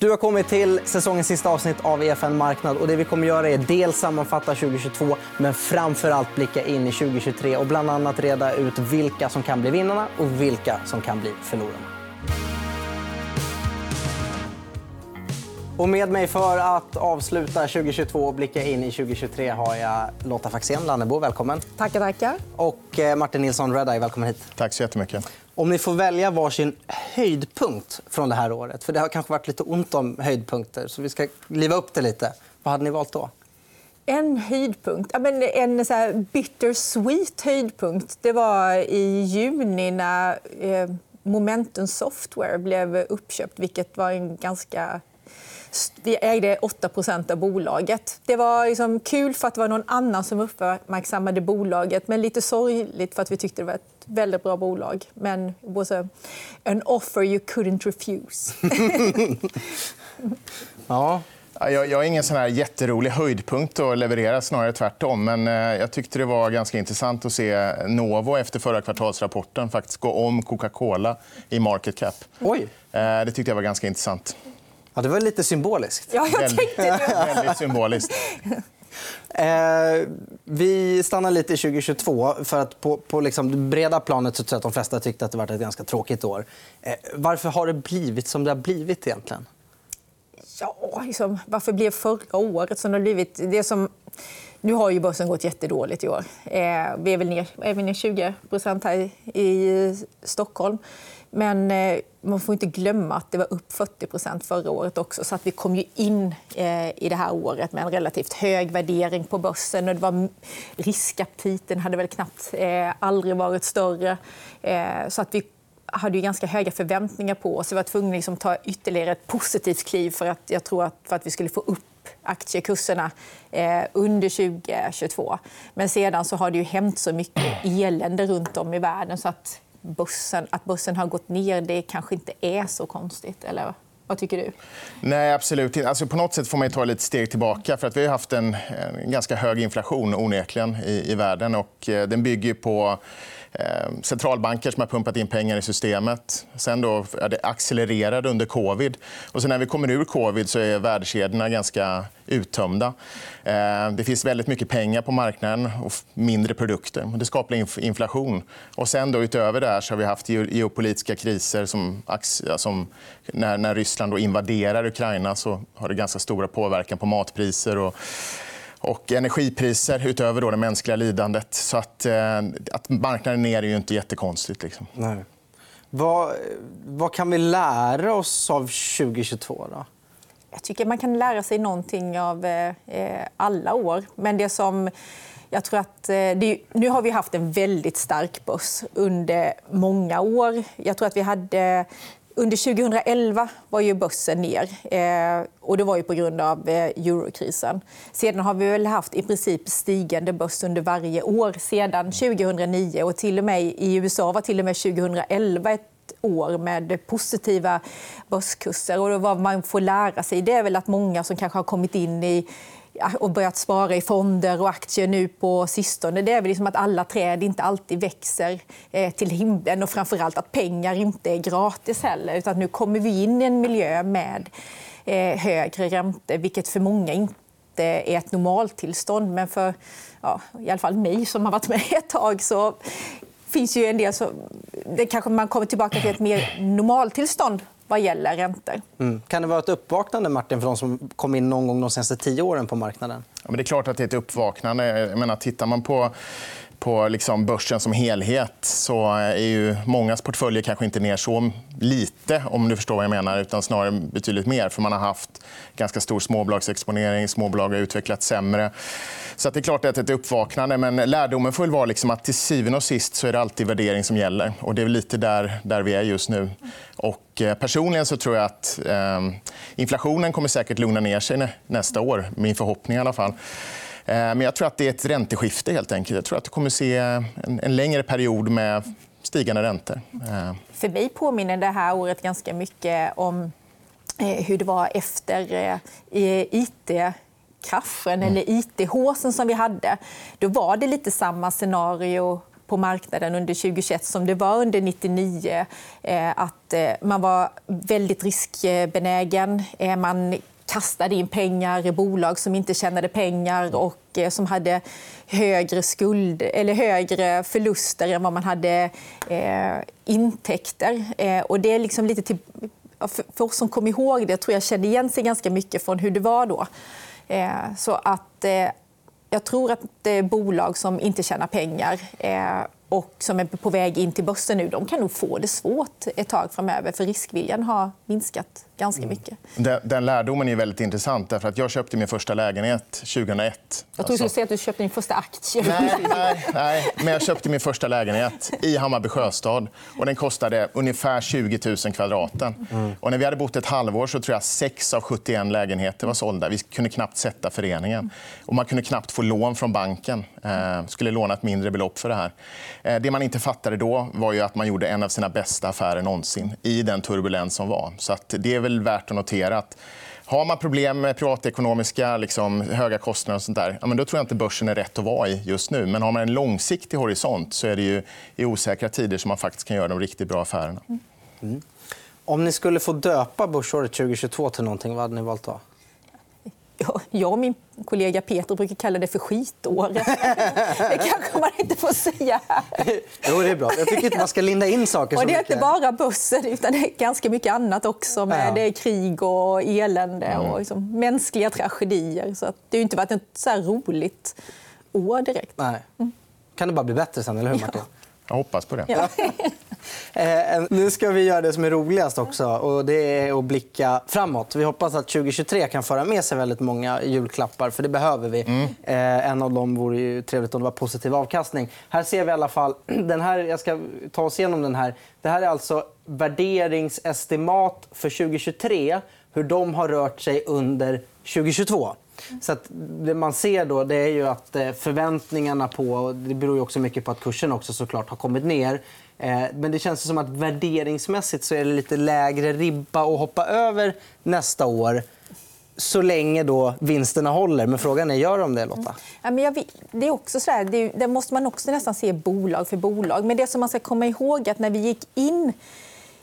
Du har kommit till säsongens sista avsnitt av EFN Marknad. Och det vi kommer göra är dels sammanfatta 2022, men framför allt blicka in i 2023 och bland annat reda ut vilka som kan bli vinnarna och vilka som kan bli förlorarna. Och med mig för att avsluta 2022 och blicka in i 2023 har jag Lotta Faxén, Lannebo. Välkommen. Tackar, tackar. Och eh, Martin Nilsson, Redeye. Välkommen hit. Tack så jättemycket. Om ni får välja varsin höjdpunkt från det här året... för Det har kanske varit lite ont om höjdpunkter, så vi ska liva upp det lite. Vad hade ni valt då? En höjdpunkt, en så här bittersweet höjdpunkt det var i juni när eh, Momentum Software blev uppköpt. vilket var en ganska vi ägde 8% av bolaget. Det var liksom kul för att det var någon annan som uppmärksammade bolaget men lite sorgligt för att vi tyckte det var ett väldigt bra bolag. Men it was a, an offer you couldn't refuse. ja. Jag, är ingen sån här jätterolig höjdpunkt att leverera, snarare tvärtom. Men eh, jag tyckte det var ganska intressant att se Novo efter förra kvartalsrapporten faktiskt gå om Coca-Cola i market cap. Oj. Eh, det tyckte jag var ganska intressant. Ja, det var lite symboliskt. Ja, jag tänkte det. Väldigt symboliskt. Eh, vi stannar lite i 2022. för att På, på liksom det breda planet så tror jag att de flesta tyckte att det var ett ganska tråkigt år. Eh, varför har det blivit som det har blivit? egentligen? Ja, liksom, varför blev förra året som det har blivit? Det som... Nu har ju börsen gått jättedåligt i år. Eh, vi är väl ner, är vi ner 20 här i Stockholm. Men eh, man får inte glömma att det var upp 40% förra året också. Så att vi kom ju in eh, i det här året med en relativt hög värdering på börsen. Och det var riskaptiten hade väl knappt eh, aldrig varit större. Eh, så att vi hade ju ganska höga förväntningar på oss. Vi var tvungna att liksom ta ytterligare ett positivt kliv för att, jag tror att, för att vi skulle få upp aktiekurserna under 2022. Men sedan så har det ju hänt så mycket elände runt om i världen. så att bussen, att börsen har gått ner det kanske inte är så konstigt. Eller vad tycker du? Nej, absolut inte. Alltså, på något sätt får man ta ett steg tillbaka. För att vi har haft en, en ganska hög inflation onekligen, i, i världen. Och, eh, den bygger på Ehm, centralbanker som har pumpat in pengar i systemet. Sen då, ja, det accelererade under covid. Och sen när vi kommer ur covid så är värdekedjorna ganska uttömda. Ehm, det finns väldigt mycket pengar på marknaden och mindre produkter. Det skapar inflation. Och sen då, utöver det här så har vi haft geopolitiska kriser. Som, som när, när Ryssland då invaderar Ukraina så har det ganska stora påverkan på matpriser. Och och energipriser utöver då det mänskliga lidandet. Så att, eh, att marknaden är ner är ju inte jättekonstigt. Liksom. Nej. Vad, vad kan vi lära oss av 2022? Då? Jag tycker man kan lära sig någonting av eh, alla år. Men det som... Jag tror att eh, det, nu har vi haft en väldigt stark börs under många år. Jag tror att vi hade under 2011 var ju börsen ner. Eh, och det var ju på grund av eh, eurokrisen. Sedan har vi väl haft i princip stigande börs under varje år sedan 2009. Och till och med I USA var till och med 2011 ett år med positiva börskurser. Och vad man får lära sig det är väl att många som kanske har kommit in i och börjat spara i fonder och aktier nu på sistone det är väl liksom att alla träd inte alltid växer eh, till himlen och framförallt att pengar inte är gratis heller. Utan nu kommer vi in i en miljö med eh, högre räntor vilket för många inte är ett normaltillstånd. Men för ja, i alla fall mig som har varit med ett tag så finns ju en del så det kanske man kommer tillbaka till ett mer normaltillstånd vad gäller räntor. Mm. Kan det vara ett uppvaknande Martin, för de som kom in någon gång de senaste tio åren på marknaden? Ja, men det är klart att det är ett uppvaknande. Jag menar, tittar man på på liksom börsen som helhet så är ju mångas portföljer kanske inte ner så lite, om du förstår vad jag menar, utan snarare betydligt mer. För man har haft ganska stor småbolagsexponering. Småbolag har utvecklats sämre. Så det är klart att det är ett uppvaknande. Men lärdomen får vara liksom att till syvende och sist så är det alltid värdering som gäller. Och det är lite där, där vi är just nu. Och eh, personligen så tror jag att eh, inflationen kommer säkert lugna ner sig nästa år. Min förhoppning i alla fall. Eh, men jag tror att det är ett ränteskifte. helt enkelt. Jag tror att du kommer se en, en längre period med stigande räntor. Eh. För mig påminner det här året ganska mycket om eh, hur det var efter it kraschen eller it-håsen som vi hade. Då var det lite samma scenario på marknaden under 2021 som det var under 1999. Att man var väldigt riskbenägen. Man kastade in pengar i bolag som inte tjänade pengar och som hade högre, skuld, eller högre förluster än vad man hade eh, intäkter. Eh, och det är liksom lite till, för oss som kommer ihåg det tror jag kände igen sig ganska mycket från hur det var då. Eh, så att, eh, jag tror att det är bolag som inte tjänar pengar eh, och som är på väg in till börsen nu, de kan nog få det svårt ett tag framöver. För riskviljan har minskat ganska mm. mycket. Den, den lärdomen är väldigt intressant. Därför att jag köpte min första lägenhet 2001. Jag trodde du skulle säga att du köpte din första aktie. Nej, nej, nej, men jag köpte min första lägenhet i Hammarby sjöstad. Och den kostade ungefär 20 000 kvadraten. Mm. Och när vi hade bott ett halvår så tror jag 6 av 71 lägenheter var sålda. Vi kunde knappt sätta föreningen. Och man kunde knappt få lån från banken. Eh, skulle låna ett mindre belopp för det här. Eh, det man inte fattade då var ju att man gjorde en av sina bästa affärer någonsin i den turbulens som var. Så att det är väl värt att notera att har man problem med privatekonomiska liksom, höga kostnader och sånt där, ja, men då tror jag inte börsen är rätt att vara i just nu. Men har man en långsiktig horisont så är det ju i osäkra tider som man faktiskt kan göra de riktigt bra affärerna. Mm. mm. Om ni skulle få döpa börsåret 2022 till någonting, vad hade ni valt då? Jag och min kollega Peter brukar kalla det för skitåret. Det kanske man inte får säga här. Jo, det är bra. Jag tycker inte man ska linda in saker så och Det är mycket. inte bara börsen, utan det är ganska mycket annat också. Med ja. Det är krig och elände mm. och liksom mänskliga tragedier. Så det har inte varit ett så roligt år direkt. Nej. Mm. Kan det bara bli bättre sen, eller hur Martin? Ja. Jag hoppas på det. Ja. Eh, nu ska vi göra det som är roligast också. och Det är att blicka framåt. Vi hoppas att 2023 kan föra med sig väldigt många julklappar. för Det behöver vi. Mm. Eh, en av dem vore ju trevligt om det var positiv avkastning. Här ser vi i alla fall... Den här, jag ska ta oss igenom den här. Det här är alltså värderingsestimat för 2023. Hur de har rört sig under 2022. Så att det man ser då det är ju att eh, förväntningarna på... Det beror också mycket på att kursen också såklart har kommit ner. Eh, men det känns som att värderingsmässigt så är det lite lägre ribba att hoppa över nästa år så länge då vinsterna håller. Men frågan är, gör de det, Lotta? Ja, men jag, det är också så här, det, det måste man också nästan se bolag för bolag. Men det som man ska komma ihåg är att när vi gick in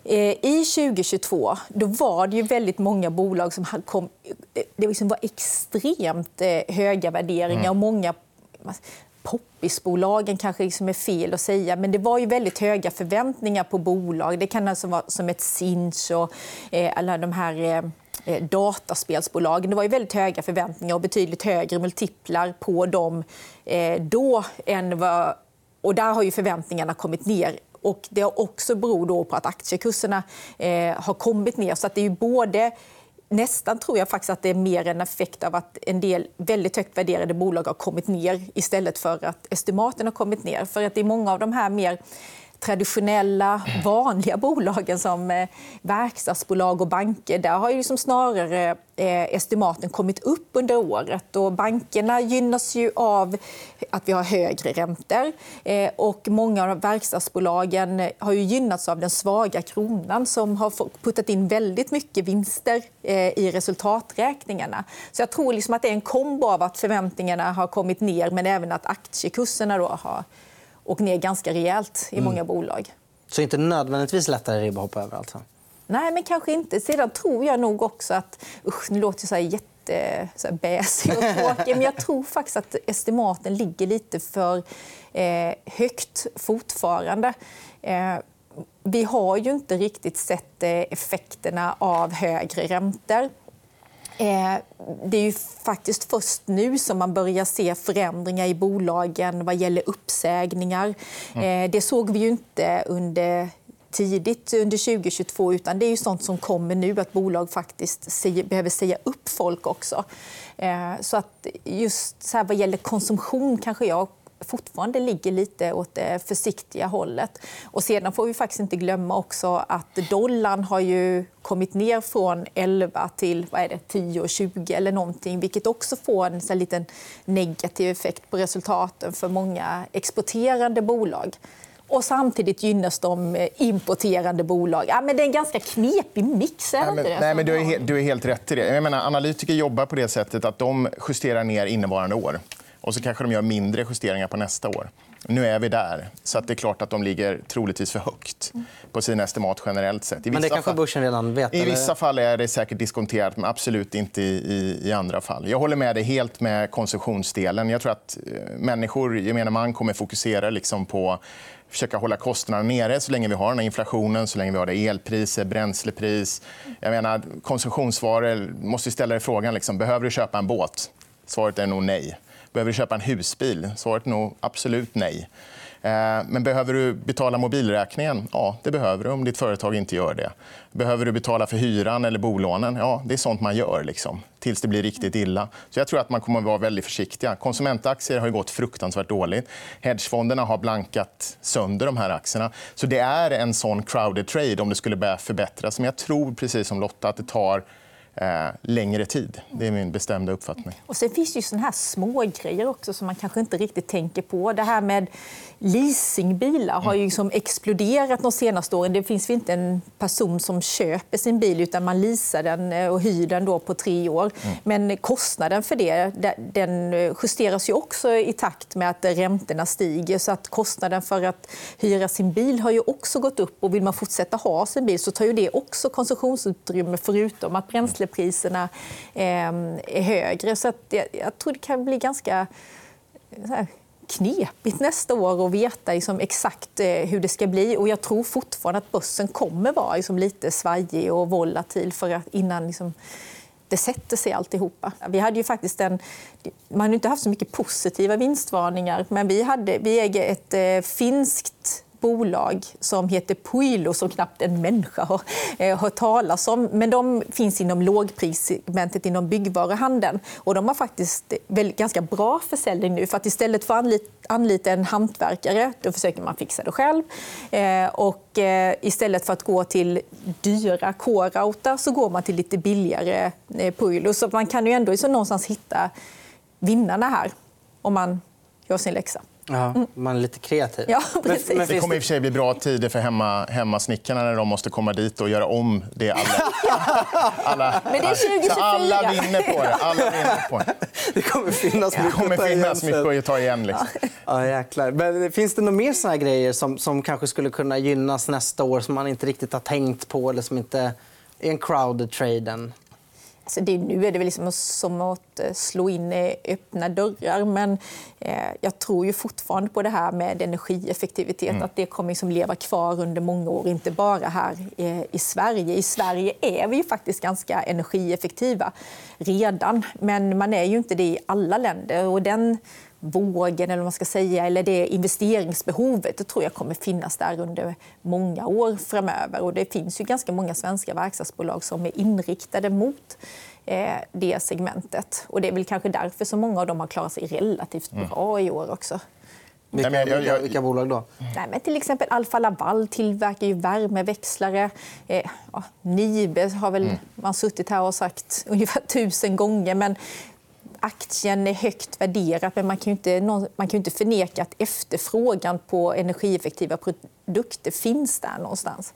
Eh, I 2022 då var det ju väldigt många bolag som kom, det liksom var extremt eh, höga värderingar. Mm. och många Poppisbolagen kanske liksom är fel att säga, men det var ju väldigt höga förväntningar på bolag. Det kan alltså vara som ett Sinch och eh, alla de här eh, eh dataspelsbolagen. Det var ju väldigt höga förväntningar och betydligt högre multiplar på dem eh, då än vad... Och där har ju förväntningarna kommit ner och det också beror då på att aktiekurserna eh, har kommit ner. Så att det är både Nästan tror jag faktiskt att det är mer en effekt av att en del väldigt högt värderade bolag har kommit ner istället för att estimaten har kommit ner. För att det är många av de här mer traditionella, vanliga bolagen som eh, verkstadsbolag och banker, där har ju liksom snarare eh, estimaten kommit upp under året. Och bankerna gynnas ju av att vi har högre räntor. Eh, och många av verkstadsbolagen har ju gynnats av den svaga kronan som har puttat in väldigt mycket vinster i resultaträkningarna. Så jag tror liksom att det är en kombo av att förväntningarna har kommit ner men även att aktiekurserna då har och ner ganska rejält i mm. många bolag. Så inte nödvändigtvis lättare ribba att hoppa över? Alltså. Nej, men kanske inte. Sedan tror jag nog också att... Usch, nu låter jag så här jätte så här bäsig och tråkig. men jag tror faktiskt att estimaten ligger lite för eh, högt fortfarande. Eh, vi har ju inte riktigt sett eh, effekterna av högre räntor. Eh, det är ju faktiskt först nu som man börjar se förändringar i bolagen vad gäller uppsägningar. Mm. Eh, det såg vi ju inte under tidigt under 2022 utan det är ju sånt som kommer nu, att bolag faktiskt behöver säga upp folk också. Eh, så att just så här, vad gäller konsumtion kanske jag fortfarande ligger lite åt det försiktiga hållet. Och sedan får vi faktiskt inte glömma också att dollarn har ju kommit ner från 11 till vad är det, 10 20 eller någonting vilket också får en så liten negativ effekt på resultaten för många exporterande bolag. Och samtidigt gynnas de importerande bolag. Ja, men det är en ganska knepig mix. Är nej, men, nej, men du, är helt, du är helt rätt i det. Jag menar, analytiker jobbar på det sättet att de justerar ner innevarande år. Och så kanske de gör mindre justeringar på nästa år. Nu är vi där. Så att det är klart att de ligger troligtvis för högt på sina estimat generellt sett. Men I det vissa kanske fall- börsen redan vet? I eller? vissa fall är det säkert diskonterat, men absolut inte i, i, andra fall. Jag håller med dig helt med konsumtionsdelen. Jag tror att eh, människor, gemene man, kommer fokusera liksom på att försöka hålla kostnaderna nere så länge vi har den här inflationen, så länge vi har det elpriser, bränslepris. Jag menar, konsumtionsvaror måste ställa dig frågan liksom, behöver du köpa en båt. Svaret är nog nej. Behöver du köpa en husbil? Svaret är nog absolut nej. Eh, men behöver du betala mobilräkningen? Ja, det behöver du om ditt företag inte gör det. Behöver du betala för hyran eller bolånen? Ja, det är sånt man gör liksom, tills det blir riktigt illa. Så jag tror att man kommer att vara väldigt försiktiga. Konsumentaktier har ju gått fruktansvärt dåligt. Hedgefonderna har blankat sönder de här aktierna. Så det är en sån crowded trade om det skulle börja förbättras. Men jag tror, precis som Lotta, att det tar eh, längre tid. Det är min bestämda uppfattning. Och sen finns det ju såna här små grejer också som man kanske inte riktigt tänker på. Det här med leasingbilar har ju liksom exploderat de senaste åren. Det finns inte en person som köper sin bil utan man leasar den eh, och hyr den då på tre år. Men kostnaden för det den justeras ju också i takt med att räntorna stiger. Så att kostnaden för att hyra sin bil har ju också gått upp. Och vill man fortsätta ha sin bil så tar ju det också konsumtionsutrymme förutom att bränslepriserna elpriserna ehm, är högre. Så att jag, jag tror det kan bli ganska knepigt nästa år att veta liksom exakt eh, hur det ska bli. Och jag tror fortfarande att börsen kommer vara liksom lite svajig och volatil för att, innan liksom, det sätter sig alltihopa. Vi hade ju faktiskt en, man har inte haft så mycket positiva vinstvarningar men vi, hade, vi äger ett eh, finskt bolag som heter Puilo som knappt en människa har eh, hört talas om. Men de finns inom lågprissegmentet inom byggvaruhandeln. Och de har faktiskt väl ganska bra försäljning nu. För att istället för att anlita, anlita en hantverkare då försöker man fixa det själv. Eh, och eh, istället för att gå till dyra k så går man till lite billigare eh, Puilo. Så man kan ju ändå liksom någonstans hitta vinnarna här om man gör sin läxa. Ja, man är lite kreativ. Ja, Men- precis. men Det kommer i och för sig bli bra tider för hemma, hemmasnickarna när de måste komma dit och göra om det alla... alla Men det är 2024. Så alla vinner på det. Alla vinner på det. Det kommer finnas Det mycket kommer att ta igen finnas mycket att ta igen. Liksom. Ja, jäklar. Men finns det några mer såna här grejer som, som kanske skulle kunna gynnas nästa år som man inte riktigt har tänkt på eller som inte är en crowded trade än? Alltså det, nu är det väl liksom som att eh, slå in eh, öppna dörrar. Men eh, jag tror ju fortfarande på det här med energieffektivitet. Att det kommer liksom leva kvar under många år, inte bara här eh, i Sverige. I Sverige är vi ju faktiskt ganska energieffektiva redan. Men man är ju inte det i alla länder. Och den vågen, eller vad man ska säga, eller det investeringsbehovet, det tror jag kommer finnas där under många år framöver. Och det finns ju ganska många svenska verkstadsbolag som är inriktade mot eh, det segmentet. Och det är väl kanske därför som många av dem har klarat sig relativt bra i år också. Vilka, Nej, jag- jag- vilka, vilka bolag då? Nej, men till exempel Alfa Laval tillverkar ju värmeväxlare. Eh, ja, Nibe har väl man suttit här och sagt ungefär tusen gånger. Men aktien är högt värderad, men man kan ju inte, man kan ju inte förneka att efterfrågan på energieffektiva produkter finns där någonstans.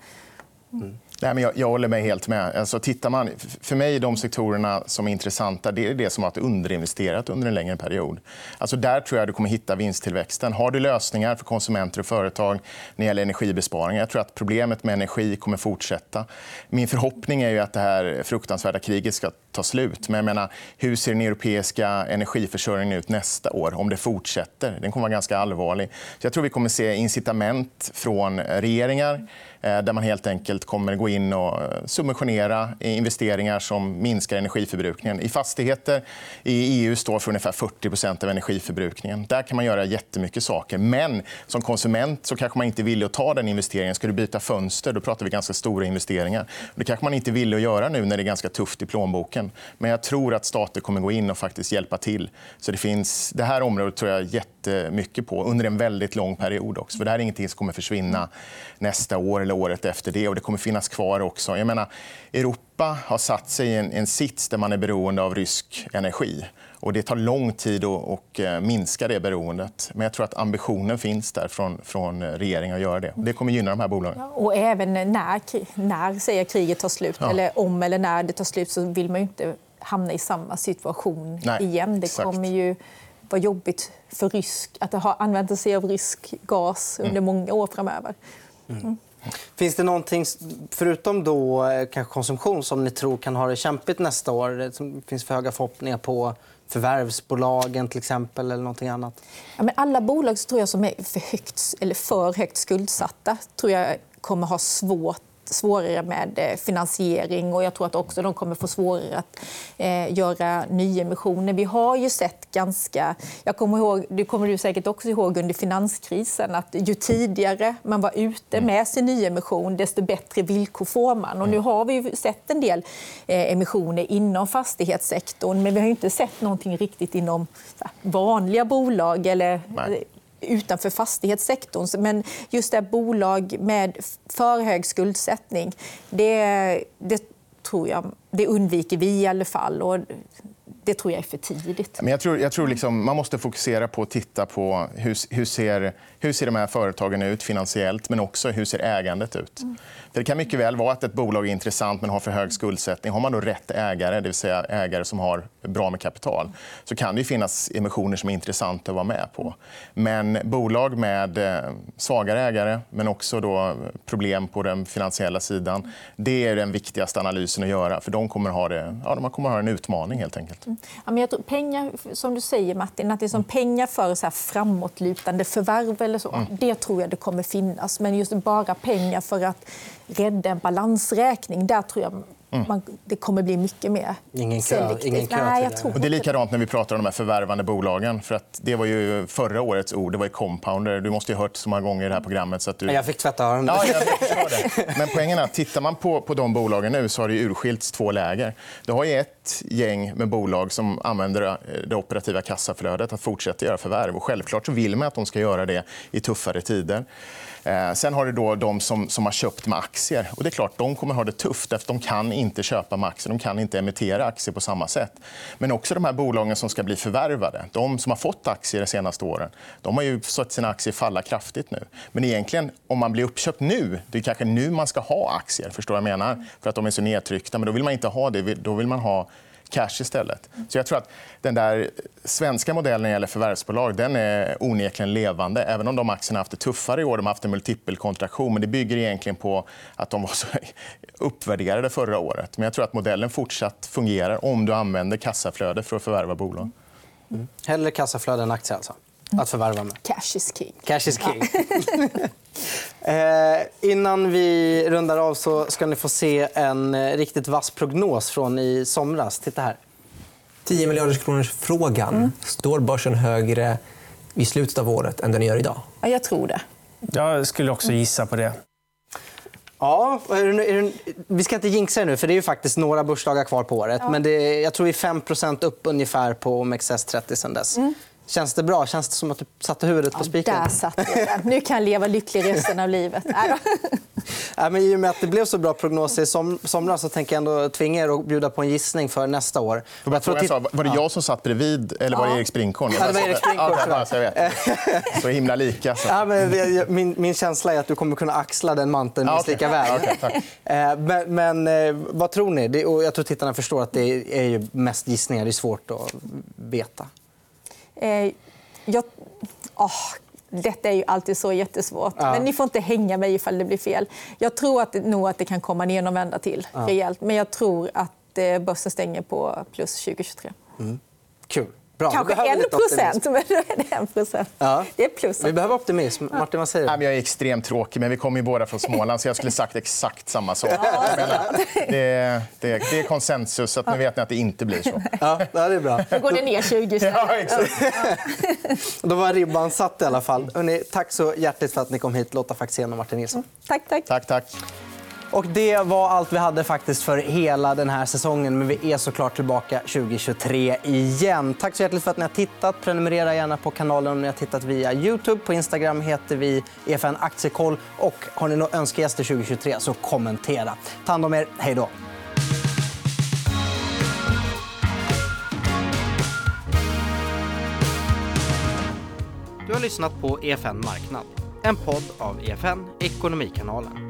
Mm. Nej, men jag, jag håller mig helt med. Alltså, tittar man, för mig, är de sektorerna som är intressanta det är det som har varit underinvesterat under en längre period. Alltså, där tror jag du kommer hitta vinsttillväxten. Har du lösningar för konsumenter och företag när det gäller energibesparingar? Jag tror att problemet med energi kommer fortsätta. Min förhoppning är ju att det här fruktansvärda kriget ska ta slut. Men jag menar, hur ser den europeiska energiförsörjningen ut nästa år om det fortsätter? Den kommer vara ganska allvarlig. Så jag tror vi kommer se incitament från regeringar eh, där man helt enkelt kommer gå in och eh, subventionera investeringar som minskar energiförbrukningen. I fastigheter i EU står för ungefär 40% av energiförbrukningen. Där kan man göra jättemycket saker. Men som konsument så kanske man inte vill att ta den investeringen. Ska du byta fönster då pratar vi ganska stora investeringar. Det kanske man inte vill att göra nu när det är ganska tufft i plånboken. Men jag tror att stater kommer gå in och faktiskt hjälpa till. Så det, finns, det här området tror jag jättemycket på under en väldigt lång period. också. För det här är ingenting som kommer försvinna nästa år eller året efter det. Och det kommer finnas kvar också. Jag menar, Europa har satt sig i en, en sits där man är beroende av rysk energi. Och det tar lång tid att och eh, minska det beroendet. Men jag tror att ambitionen finns där från, från regeringen att göra det. Det kommer gynna de här bolagen. Och även när, när säger kriget tar slut, Ja. eller om eller när det tar slut så vill man ju inte hamna i samma situation Nej, igen. Det exakt. kommer ju vara jobbigt för rysk, att ha använt sig av rysk gas under mm. många år framöver. Mm. Finns det någonting, förutom då, eh, kanske konsumtion, som ni tror kan ha det kämpigt nästa år? Det finns för höga förhoppningar på förvärvsbolagen till exempel eller någonting annat? Ja, men alla bolag tror jag som är för högt, eller för högt skuldsatta tror jag kommer ha svårt svårare med eh, finansiering och jag tror att också de kommer få svårare att eh, göra nyemissioner. Vi har ju sett ganska... Jag kommer ihåg, det kommer du säkert också ihåg under finanskrisen att ju tidigare man var ute mm. med sin nyemission desto bättre villkor får man. Och nu har vi sett en del eh, emissioner inom fastighetssektorn men vi har inte sett någonting riktigt inom vanliga bolag eller Nej utanför fastighetssektorn. Men just det bolag med för hög skuldsättning, det, det tror jag det undviker vi i alla fall. Och det tror jag är för tidigt. Men jag tror, jag tror liksom, man måste fokusera på att titta på hur, hur, ser, hur ser de här företagen ut finansiellt men också hur ser ägandet ut. Mm. För det kan mycket väl vara att ett bolag är intressant men har för hög skuldsättning. Har man då rätt ägare, det vill säga ägare som har bra med kapital så kan det finnas emissioner som är intressanta att vara med på. Men bolag med eh, svagare ägare men också då problem på den finansiella sidan det är den viktigaste analysen att göra. för De kommer ha, det, ja, de kommer ha en utmaning. helt enkelt. Ja, men jag tror, pengar, som du säger, Martin, att det är som pengar för så här framåtlutande förvärv eller så, mm. det tror jag det kommer finnas. Men just bara pengar för att rädda en balansräkning. Där tror jag Mm. Man, det kommer bli mycket mer ingen kö, ingen kö Nej, jag tror och det är likadant när vi pratar om de här förvärvande bolagen. För att det var ju förra årets ord. Det var ju compounder. Du måste ha hört så många gånger i det här programmet. Så att du... Jag fick tvätta öronen. Ja, jag Men poängen är att tittar man på, på de bolagen nu så har det urskilts två läger. Du har ett gäng med bolag som använder det operativa kassaflödet att fortsätta göra förvärv. Och självklart så vill man att de ska göra det i tuffare tider. Eh, sen har du då de som, som har köpt med aktier. Och det är klart, De kommer ha det tufft. För de kan inte köpa med aktier. De kan inte emittera aktier på samma sätt. Men också de här bolagen som ska bli förvärvade. De som har fått aktier de senaste åren de har ju sett sina aktier falla kraftigt nu. Men egentligen, om man blir uppköpt nu... Det är kanske nu man ska ha aktier. Förstår jag menar? För att de är så nedtryckta. Men då vill man inte ha det. Då vill man ha cash istället. Så jag tror att den där svenska modellen när det gäller förvärvsbolag den är onekligen levande. Även om de aktierna har haft det tuffare i år. De har haft en multipelkontraktion. Men det bygger egentligen på att de var så uppvärderade förra året. Men jag tror att modellen fortsatt fungerar om du använder kassaflöde för att förvärva bolag. Mm. Hellre kassaflöde än aktier, alltså? Att förvärva med? Cash is king. Cash is king. eh, innan vi rundar av så ska ni få se en eh, riktigt vass prognos från i somras. Titta här. 10 miljarders kronors frågan. Mm. Står börsen högre i slutet av året än den gör idag? Ja, jag tror det. Jag skulle också gissa på det. Ja, är det, är det, vi ska inte jinxa det nu, för det är ju faktiskt några börsdagar kvar på året. Ja. Men det, jag tror vi är 5% upp ungefär på OMXS30 sen dess. Mm. Känns det bra? Känns det som att du satte huvudet på spiken? Ja, där satt jag. Nu kan jag leva lycklig resten av livet. ja, men I och med att det blev så bra prognoser i som, somras så tänker jag ändå tvinga er att bjuda på en gissning för nästa år. Jag tror att... Var det jag som satt bredvid eller var det Erik Sprinchorn? Ja, det var Erik Sprinchorn. Ja, så, vet. så himla lika. Så. Ja, men min, min känsla är att du kommer kunna axla den manteln minst lika väl. Okay, eh, men, men eh, vad tror ni? Det, och jag tror tittarna förstår att det är ju mest gissningar. Det är svårt att veta. Eh, jag... Oh, detta är ju alltid så jättesvårt. Ja. Men ni får inte hänga mig ifall det blir fel. Jag tror att, nog att det kan komma ner och vända till ja. rejält. Men jag tror att eh, börsen stänger på plus 2023. Mm. Kul. Bra. Kanske en procent, men då är det en procent. Ja. Det är plus. Vi behöver optimism. Martin, vad säger du? Jag är extremt tråkig, men vi kommer ju båda från Småland så jag skulle sagt exakt samma sak. Ja. Det, är, det, är, det är konsensus, så att nu vet ni att det inte blir så. Ja, det är bra. Då går det ner 20 ja, exakt. Då var ribban satt i alla fall. Hörrni, tack så hjärtligt för att ni kom hit, Lotta Faxén och Martin Nilsson. Tack, tack. tack, tack. Och det var allt vi hade faktiskt för hela den här säsongen. Men vi är såklart tillbaka 2023 igen. Tack så hjärtligt för att ni har tittat. Prenumerera gärna på kanalen om ni har tittat via Youtube. På Instagram heter vi EFN Aktiekoll. Och har ni några önskegäster 2023 så kommentera. Ta hand om er. Hej då. Du har lyssnat på EFN Marknad, en podd av EFN Ekonomikanalen.